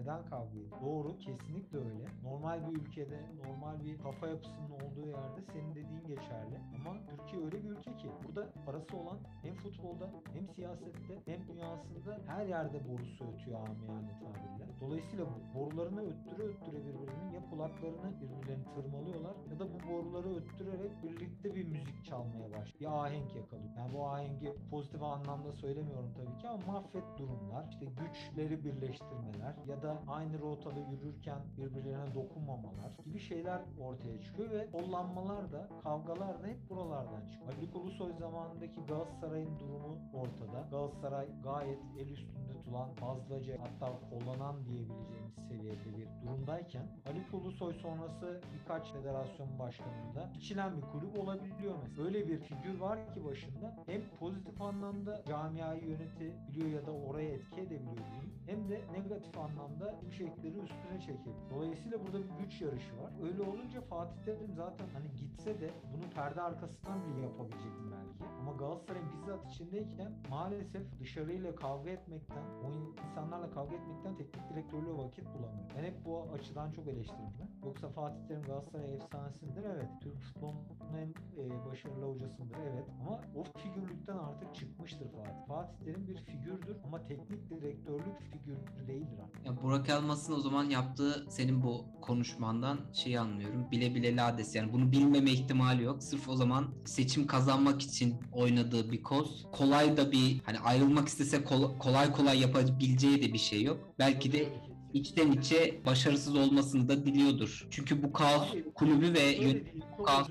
Neden kavga ediyorsunuz? Doğru, kesinlikle öyle. Normal bir ülkede, normal bir kafa yapısının olduğu yerde senin dediğin geçerli. Ama Türkiye öyle bir ülke ki burada parası olan hem futbolda hem siyasette hem dünyasında her yerde borusu ötüyor amiyane tabirle. Dolayısıyla bu borularını öttüre öttüre birbirinin ya kulaklarını birbirlerini tırmalıyorlar ya da bu boruları öttürerek birlikte bir müzik çalmaya başlıyor. Bir ahenk yakalıyor. Yani bu ahengi pozitif anlamda söylemiyorum tabii ki ama mahvet durumlar, işte güçleri birleştirmeler ya da aynı rotada yürürken birbirlerine dokunmamalar gibi şeyler ortaya çıkıyor ve kollanmalar da kavgalar da hep buralardan çıkıyor. Ali Ulusoy zamanındaki Galatasaray'ın durumu ortada. Galatasaray gayet el üstünde tutulan fazlaca hatta kollanan diyebileceğimiz seviyede bir durumdayken Ali Ulusoy sonrası birkaç federasyon başkanında biçilen bir kulüp olabiliyor mesela. Öyle bir figür var ki başında hem pozitif anlamda camiayı yönetebiliyor ya da oraya etki edebiliyor diyeyim. Hem de negatif anlamda bu şeyleri üstüne çekebiliyor. Dolayısıyla burada bir güç yarışı var. Öyle olunca Fatih Terim zaten hani gitse de bunu perde arkasından bile yapabilecektim belki. Ama Galatasaray'ın bizzat içindeyken maalesef dışarıyla kavga etmekten, o insanlarla kavga etmekten teknik direktörlüğe vakit bulamıyor. Ben hep bu açıdan çok eleştirdim. Yoksa Fatih Terim Galatasaray efsanesidir evet. Türk futbolunun en e, başarılı hocasıdır evet. Ama o figürlükten artık çıkmıştır Fatih. Fatih Terim bir figürdür ama teknik direktörlük figürü değildir artık. Ya Burak Elmas'ın o zaman yaptığı senin bu konuşmandan şeyi anlıyorum. Bile bile lades yani bunu bilmeme ihtimali yok. Sırf o zaman seçim kazanmak için oynadığı bir koz. Kolay da bir hani ayrılmak istese kol- kolay kolay yapabileceği de bir şey yok. Belki de içten içe başarısız olmasını da diliyordur. Çünkü bu kaos kulübü ve Öyle yönetim değil, çok kaos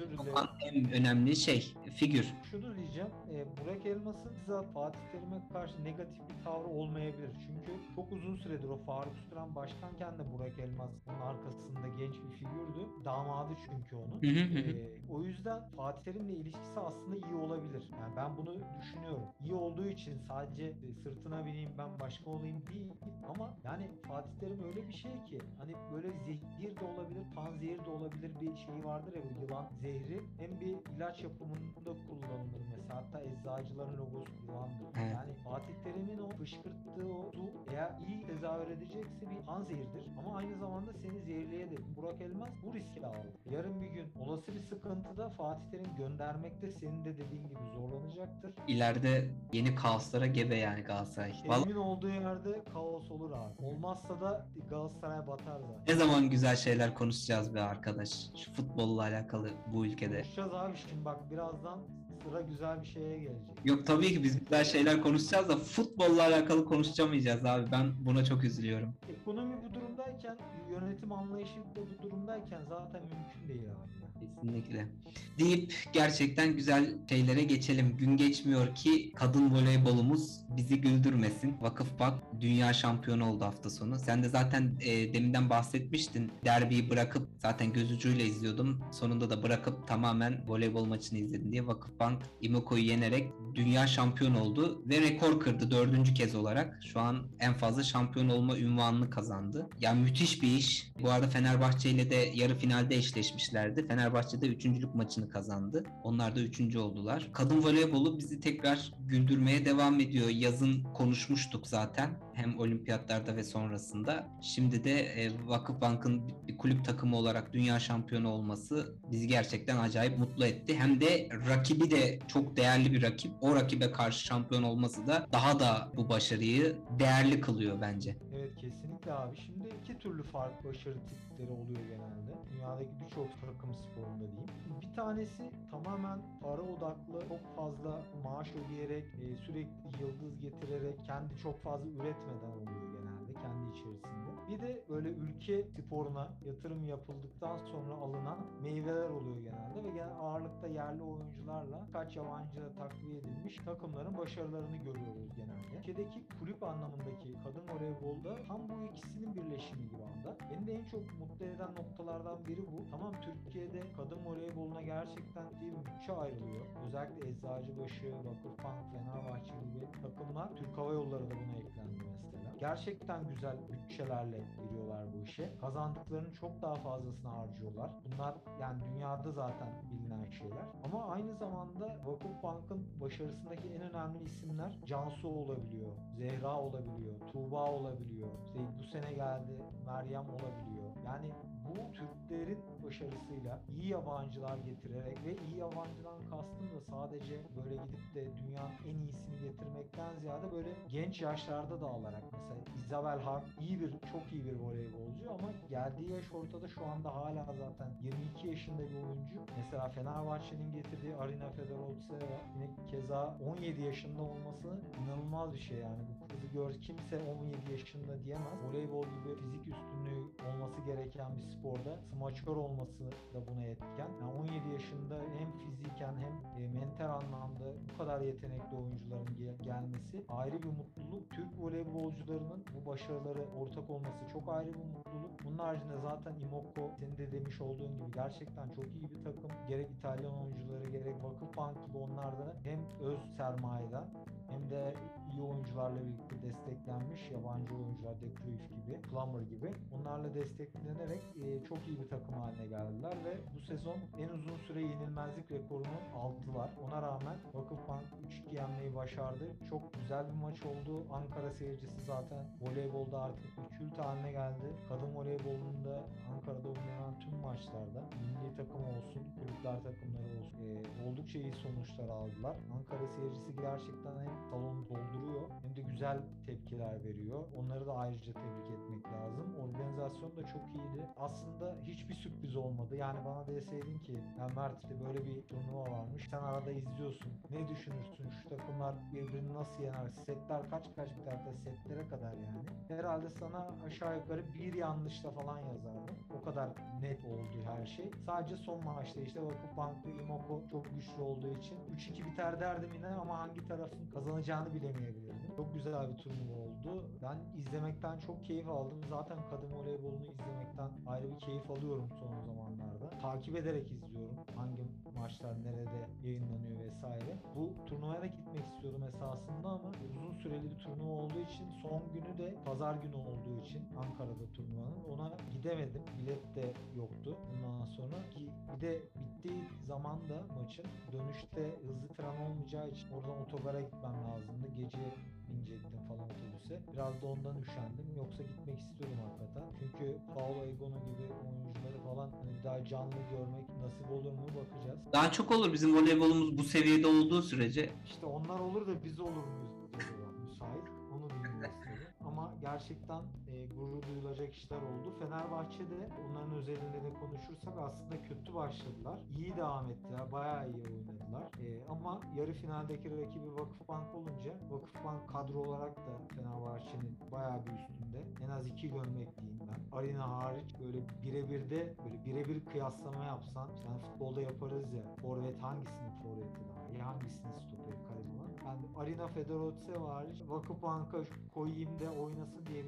en önemli şey figür. Şunu diyeceğim, e, Burak Elmas'ın bizzat Fatih Terim'e karşı negatif bir tavrı olmayabilir. Çünkü çok uzun süredir o Faruk Süren başkanken de Burak Elmas'ın arkasında genç bir figürdü. Damadı çünkü onun. E, o yüzden Fatih Terim'le ilişkisi aslında iyi olabilir. Yani ben bunu düşünüyorum. İyi olduğu için sadece e, sırtına bineyim ben başka olayım değil. Ama yani Fatih Terim öyle bir şey ki hani böyle zehir de olabilir, panzehir de olabilir bir şey vardır ya bu yılan zehri. Hem bir ilaç yapımında kullanılır mesela. Hatta eczacıların logosu yılandır. Evet. Yani Fatih Terim'in o fışkırttığı o su eğer iyi tezahür edecekse bir panzehirdir. Ama aynı zamanda seni zehirleyebilir. Burak Elmas bu riski aldı. Yarın bir gün olası bir sıkıntıda Fatih Terim göndermekte senin de dediğin gibi zorlanacaktır. İleride yeni kaoslara gebe yani Galatasaray. Emin olduğu yerde kaos olur abi. Olmazsa da Galatasaray batar zaten. ne zaman güzel şeyler konuşacağız be arkadaş. Şu futbolla alakalı bu ülkede. Konuşacağız abi şimdi bak birazdan sıra güzel bir şeye gelecek. Yok tabii ki biz güzel şeyler konuşacağız da futbolla alakalı konuşamayacağız abi. Ben buna çok üzülüyorum. Ekonomi bu durumdayken, yönetim anlayışı da bu durumdayken zaten mümkün değil abi. Kesinlikle. Deyip gerçekten güzel şeylere geçelim. Gün geçmiyor ki kadın voleybolumuz bizi güldürmesin. Vakıfbank dünya şampiyonu oldu hafta sonu. Sen de zaten e, deminden bahsetmiştin. Derbiyi bırakıp zaten göz ucuyla izliyordum. Sonunda da bırakıp tamamen voleybol maçını izledin diye Vakıfbank Vakıfbank Imoco'yu yenerek dünya şampiyon oldu ve rekor kırdı dördüncü kez olarak. Şu an en fazla şampiyon olma ünvanını kazandı. Yani müthiş bir iş. Bu arada Fenerbahçe ile de yarı finalde eşleşmişlerdi. Fenerbahçe de üçüncülük maçını kazandı. Onlar da üçüncü oldular. Kadın voleybolu bizi tekrar güldürmeye devam ediyor. Yazın konuşmuştuk zaten. Hem olimpiyatlarda ve sonrasında. Şimdi de e, Vakıfbank'ın bir- kulüp takımı olarak dünya şampiyonu olması bizi gerçekten acayip mutlu etti. Hem de rakibi de çok değerli bir rakip. O rakibe karşı şampiyon olması da daha da bu başarıyı değerli kılıyor bence. Evet kesinlikle abi. Şimdi iki türlü farklı başarı tipleri oluyor genelde. Dünyadaki birçok takım sporunda diyeyim. Bir tanesi tamamen para odaklı, çok fazla maaş ödeyerek, e, sürekli yıldız getirerek, kendi çok fazla üretmeden oluyor genelde kendi içerisinde. Bir de böyle ülke sporuna yatırım yapıldıktan sonra alınan meyveler oluyor genelde ve genel ağırlıkta yerli oyuncularla kaç yabancı takviye edilmiş takımların başarılarını görüyoruz genelde. Ülkedeki anlamındaki kadın voleybolda tam bu ikisinin birleşimi gibi anda. Beni de en çok mutlu eden noktalardan biri bu. Tamam Türkiye'de kadın voleyboluna gerçekten bir bütçe ayrılıyor. Özellikle Eczacıbaşı, Vakıfbank, Fenerbahçe gibi takımlar Türk Hava Yolları da buna eklendi mesela. Gerçekten güzel bütçelerle giriyorlar bu işe. Kazandıklarının çok daha fazlasını harcıyorlar. Bunlar yani dünyada zaten bilinen şeyler. Ama aynı zamanda Vakıfbank'ın başarısındaki en önemli isimler Cansu olabiliyor, Zehra olabiliyor, Tuğba olabiliyor. İşte bu sene geldi Meryem olabiliyor. Yani bu Türklerin başarısıyla iyi yabancılar getirerek ve iyi yabancıdan kastım da sadece böyle gidip de dünyanın en iyisini getirmekten ziyade böyle genç yaşlarda da alarak mesela Isabel Hak iyi bir çok iyi bir voleybolcu ama geldiği yaş ortada şu anda hala zaten 22 yaşında bir oyuncu. Mesela Fenerbahçe'nin getirdiği Arina Fedorovtseva yine keza 17 yaşında olması inanılmaz bir şey yani. Bu kızı gör kimse 17 yaşında diyemez. Voleybol gibi fizik üstünlüğü olması gereken bir sporda smaçör olması da buna etken. Yani 17 yaşında hem fiziken hem e, mental anlamda bu kadar yetenekli oyuncuların gel- gelmesi ayrı bir mutluluk. Türk voleybolcularının bu başarıları ortak olması çok ayrı bir mutluluk. Bunun haricinde zaten Imoko senin de demiş olduğun gibi gerçekten çok iyi bir takım. Gerek İtalyan oyuncuları gerek Vakıfbank gibi onlar da hem öz sermayeden hem de iyi oyuncularla birlikte desteklenmiş yabancı oyuncular De gibi, Plummer gibi onlarla desteklenerek e, çok iyi bir takım haline geldiler ve bu sezon en uzun süre yenilmezlik rekorunu aldılar. Ona rağmen Vakıfbank 3-2 yenmeyi başardı. Çok güzel bir maç oldu. Ankara seyircisi zaten voleybolda artık bir kült haline geldi. Kadın voleybolunda Ankara'da oynanan tüm maçlarda milli takım olsun, kulüpler takımları olsun e, oldukça iyi sonuçlar aldılar. Ankara seyircisi gerçekten hem salonu dolduruyor hem de güzel tepkiler veriyor. Onları da ayrıca tebrik etmek lazım. Organizasyon da çok iyiydi. Aslında hiçbir sürpriz olmadı. Yani bana deseydin ki ya Mert böyle bir turnuva varmış. Sen arada izliyorsun. Ne düşünürsün? Şu takımlar birbirini nasıl yener? Setler kaç kaç biter de setlere kadar yani. Herhalde sana aşağı yukarı bir yanlışla falan yazardım. O kadar net oldu her şey. Sadece son maçta işte Vakıfbank ve Imoko çok güçlü olduğu için 3-2 biter derdim yine ama hangi tarafın kazanacağını bilemeyebilirdim. Çok güzel bir turnuva oldu. Ben izlemekten çok keyif aldım. Zaten kadın voleybolunu izlemekten ayrı bir keyif alıyorum son zamanlarda. Takip ederek izliyorum. Hangi maçlar nerede yayınlanıyor vesaire. Bu turnuvaya da gitmek istiyordum esasında ama uzun süreli bir turnuva olduğu için son günü de pazar günü olduğu için Ankara'da turnuvanın ona gidemedim. Bilet de yoktu bundan sonra ki bir de bittiği zaman da maçın dönüşte hızlı tren olmayacağı için oradan otogara gitmem lazımdı. Gece binecektim falan otobüse. Biraz da ondan üşendim. Yoksa gitmek istiyorum hakikaten. Çünkü Paolo Egono gibi oyuncuları falan hani daha canlı görmek nasip olur mu bakacağız. Daha çok olur bizim voleybolumuz bu seviyede olduğu sürece. İşte onlar olur da biz olur muyuz müsait? Onu bilmiyoruz. Ama gerçekten e, gurur duyulacak işler oldu. Fenerbahçe'de onların özelinde de konuşursak aslında kötü başladılar. İyi devam ettiler. Bayağı iyi oynadılar. E, ama yarı finaldeki rakibi Vakıfbank olunca Vakıfbank kadro olarak da Fenerbahçe'nin bayağı bir üstünde. En az iki gömlek diyeyim ben. Arena hariç böyle birebir de böyle birebir kıyaslama yapsan işte hani futbolda yaparız ya forvet hangisinin forveti daha iyi hangisinin stoperi kaleci yani Arina Fedorovsev hariç Vakıfbank'a koyayım da oynasın bir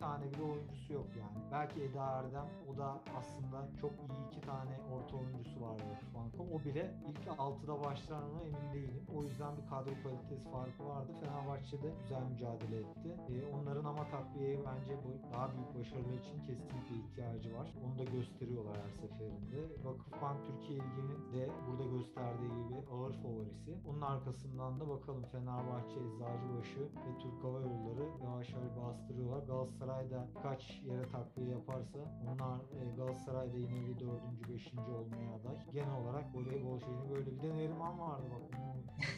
tane bile oyuncusu yok yani. Belki Eda Erdem o da aslında çok iyi iki tane orta oyuncusu var Vakıfbank'ın. O bile ilk 6'da başlar mı emin değilim. O yüzden bir kadro kalitesi farkı vardı. Fenerbahçe'de güzel mücadele etti. Ee, onların ama takviyeye bence bu daha büyük başarılar için kesinlikle ihtiyacı var. Onu da gösteriyorlar her seferinde. Vakıfbank Türkiye Ligi'nin de burada gösterdiği gibi ağır favorisi. Onun arkasından da bakalım Fenerbahçe, Eczacıbaşı ve Türk Hava Yolları yavaş yavaş bastırıyorlar. Galatasaray da kaç yere takviye yaparsa onlar e, Galatasaray'da yine bir dördüncü, beşinci olmaya aday. Genel olarak voleybol şeyini böyle bir de Neriman vardı bak.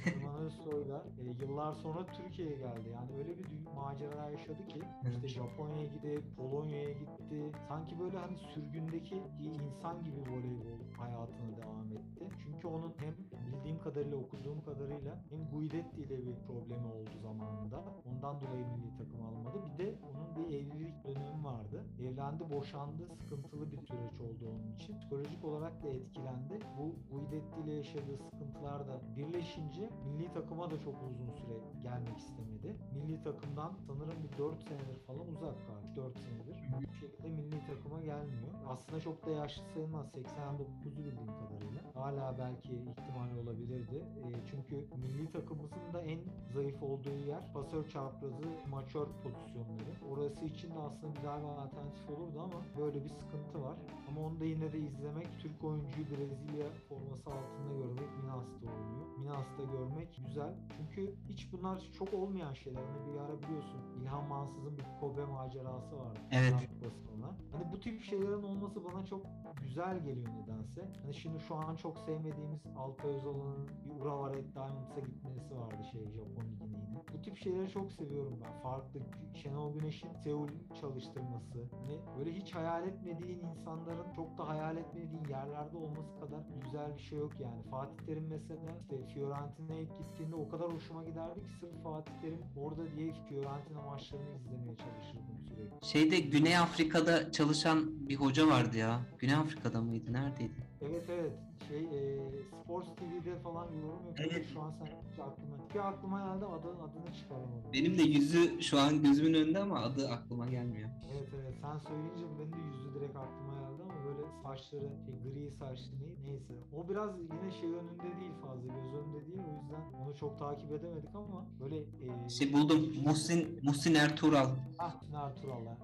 Neriman Özsoy'la e, yıllar sonra Türkiye'ye geldi. Yani öyle bir dü- macera yaşadı ki işte. Japonya'ya gidip Polonya'ya gitti. Sanki böyle hani sürgündeki insan gibi voleybol hayatına devam etti. Çünkü onun hem bildiğim kadarıyla okuduğum kadarıyla hem Guidetti ile bir problemi oldu zamanında. Ondan dolayı milli takım almadı. Bir de onun bir evlilik dönemi vardı. Evlendi, boşandı. Sıkıntılı bir süreç oldu onun için. Psikolojik olarak da etkilendi. Bu Guidetti ile yaşadığı sıkıntılar da birleşince milli takıma da çok uzun süre gelmek istemedi. Milli takımdan sanırım bir 4 senedir falan uzak kalmış. 4 senedir. Bir şekilde milli takıma gelmiyor. Aslında çok da yaşlı sayılmaz. 89'u bildiğim kadarıyla. Hala belki ihtimal olabilirdi. E, çünkü milli takımımızın da en zayıf olduğu yer pasör çaprazı maçör pozisyonları. Orası için de aslında güzel bir alternatif olurdu ama böyle bir sıkıntı var. Ama onu da yine de izlemek Türk oyuncuyu Brezilya forması altında görmek Minas'ta oynuyor. Minas'ta görmek güzel. Çünkü hiç bunlar çok olmayan şeyler. Hani bir ara biliyorsun İlhan Mansız'ın bir Kobe macerası vardı. Evet. Kupası'nda. Hani bu tip şeylerin olması bana çok güzel geliyor nedense. Hani şimdi şu an çok sevmediğimiz Alpay Özal'ın bir Urawa Red Diamonds'a gitmesi vardı şey Japon ligine yine. Bu tip şeyleri çok seviyorum ben. Farklı Şenol Güneş'in Seul çalıştırması. Hani böyle hiç hayal etmediğin insanların çok da hayal etmediğin yerlerde olması kadar güzel bir şey yok yani. Fatih Terim mesela işte Fiorentina'ya gittiğinde o kadar hoşuma giderdi ki sırf Fatih Terim orada diye Fiorentina maçlarını izlemeye çalışırdım sürekli. Şeyde Güney Afrika'da çalışan bir hoca vardı ya. Güney Afrika'da mıydı? Neredeydi? Evet evet şey e, Sports TV'de falan yorum yapıyor. Evet. Şu an sen aklıma. Bir aklıma geldi adını, adını çıkaramadım. Benim de yüzü şu an gözümün önünde ama adı aklıma gelmiyor. Evet evet sen söyleyince benim de yüzü direkt aklıma geldi ama böyle saçları şey, gri saçlı ne- neyse. O biraz yine şey önünde değil fazla göz önünde değil o yüzden onu çok takip edemedik ama böyle e, Şey buldum. Muhsin, Muhsin Ertuğral. Ah Ertuğrul'la aynen.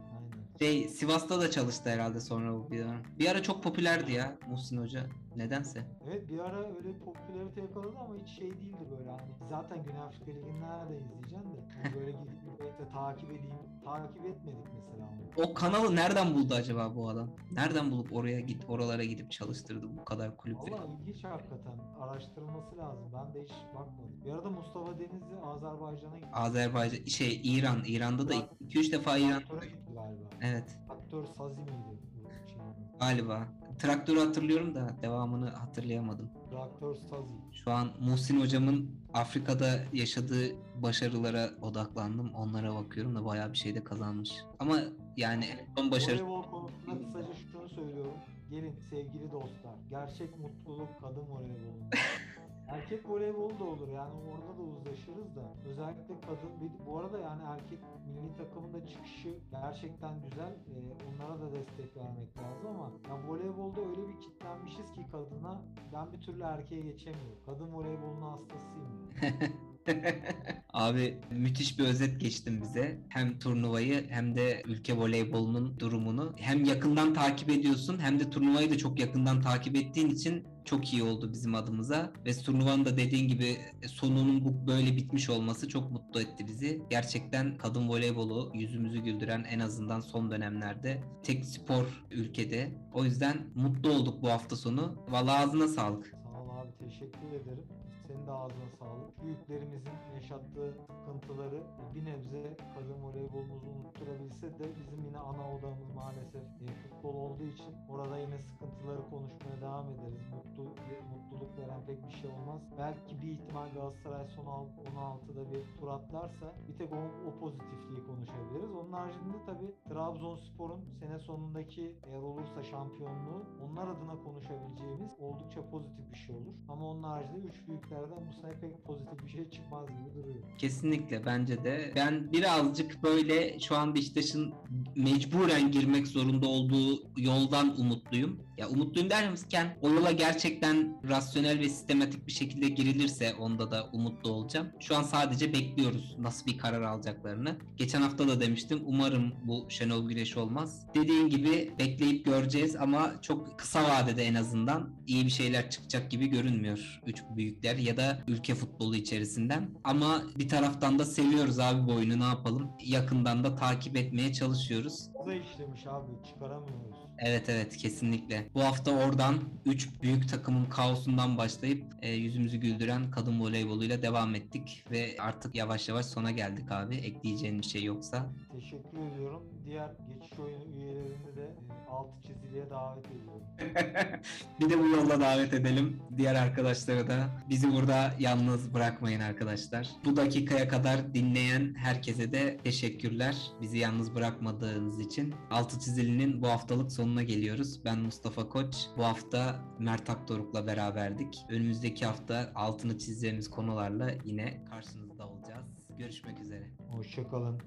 Şey Sivas'ta da çalıştı herhalde sonra bu bir ara. Bir ara çok popülerdi ya Muhsin Hoca. Nedense. Evet bir ara öyle bir popülarite yakaladı ama hiç şey değildi böyle hani zaten Güney Afrika Ligi'ni nerede izleyeceksin de hani böyle de takip edeyim takip etmedik mesela. O kanalı nereden buldu acaba bu adam? Nereden bulup oraya git oralara gidip çalıştırdı bu kadar kulüpleri? Valla ilginç hakikaten araştırılması lazım ben de hiç bakmadım. Bir arada Mustafa Denizli Azerbaycan'a gitti. Azerbaycan şey İran İran'da da 2-3 defa İran Traktöre gitti galiba. evet Aktör Sazi miydi bu galiba. Traktörü hatırlıyorum da devamını hatırlayamadım. Traktör Sazi. Şu an Muhsin hocamın Afrika'da yaşadığı başarılara odaklandım. Onlara bakıyorum da bayağı bir şey de kazanmış. Ama yani son başarı Voleybol konusunda kısaca şunu söylüyorum. Gelin sevgili dostlar. Gerçek mutluluk kadın voleybolunda. Erkek voleybolu da olur yani orada da uzlaşırız da. Özellikle kadın bu arada yani erkek milli takımın da çıkışı gerçekten güzel. Ee, onlara da destek vermek lazım ama ya voleybolda öyle bir kitlenmişiz ki kadına ben bir türlü erkeğe geçemiyorum. Kadın voleybolunun hastasıyım. <laughs> Abi müthiş bir özet geçtin bize. Hem turnuvayı hem de ülke voleybolunun durumunu hem yakından takip ediyorsun hem de turnuvayı da çok yakından takip ettiğin için çok iyi oldu bizim adımıza. Ve turnuvanın da dediğin gibi sonunun bu böyle bitmiş olması çok mutlu etti bizi. Gerçekten kadın voleybolu yüzümüzü güldüren en azından son dönemlerde tek spor ülkede. O yüzden mutlu olduk bu hafta sonu. Vallahi ağzına sağlık. Sağ ol abi teşekkür ederim. De ağzına sağlık. Büyüklerimizin yaşattığı sıkıntıları bir nebze kadın voleybolumuzu unutturabilse de bizim yine ana odamız maalesef e, futbol olduğu için orada yine sıkıntıları konuşmaya devam ederiz. Mutlu, mutluluk veren pek bir şey olmaz. Belki bir ihtimal Galatasaray son al- 16'da bir tur atlarsa bir tek o, o pozitifliği konuşabiliriz. Onun haricinde tabii Trabzonspor'un sene sonundaki eğer olursa şampiyonluğu onlar adına konuşabileceğimiz oldukça pozitif bir şey olur. Ama onun haricinde üç büyüklerden bu sene pozitif bir şey çıkmaz gibi duruyor. Kesinlikle bence de. Ben birazcık böyle şu an Beşiktaş'ın mecburen girmek zorunda olduğu yoldan umutluyum. Ya umutluyum derken o yola gerçekten rasyonel ve sistematik bir şekilde girilirse onda da umutlu olacağım. Şu an sadece bekliyoruz nasıl bir karar alacaklarını. Geçen hafta da demiştim umarım bu Şenol Güneş olmaz. Dediğin gibi bekleyip göreceğiz ama çok kısa vadede en azından iyi bir şeyler çıkacak gibi görünmüyor. Üç büyükler ya da ülke futbolu içerisinden. Ama bir taraftan da seviyoruz abi bu oyunu ne yapalım. Yakından da takip etmeye çalışıyoruz. Kıza işlemiş abi çıkaramıyoruz. Evet evet kesinlikle. Bu hafta oradan 3 büyük takımın kaosundan başlayıp e, yüzümüzü güldüren kadın voleyboluyla devam ettik ve artık yavaş yavaş sona geldik abi. Ekleyeceğin bir şey yoksa. Teşekkür ediyorum. Diğer geçiş oyunu üyelerini de e, altı çiziliye davet ediyorum. <laughs> bir de bu yolla davet edelim. Diğer arkadaşları da bizi burada yalnız bırakmayın arkadaşlar. Bu dakikaya kadar dinleyen herkese de teşekkürler. Bizi yalnız bırakmadığınız için. Altı çizilinin bu haftalık sonuna geliyoruz. Ben Mustafa Koç. Bu hafta Mert Aktoruk'la beraberdik. Önümüzdeki hafta altını çizeceğimiz konularla yine karşınızda olacağız. Görüşmek üzere. Hoşçakalın.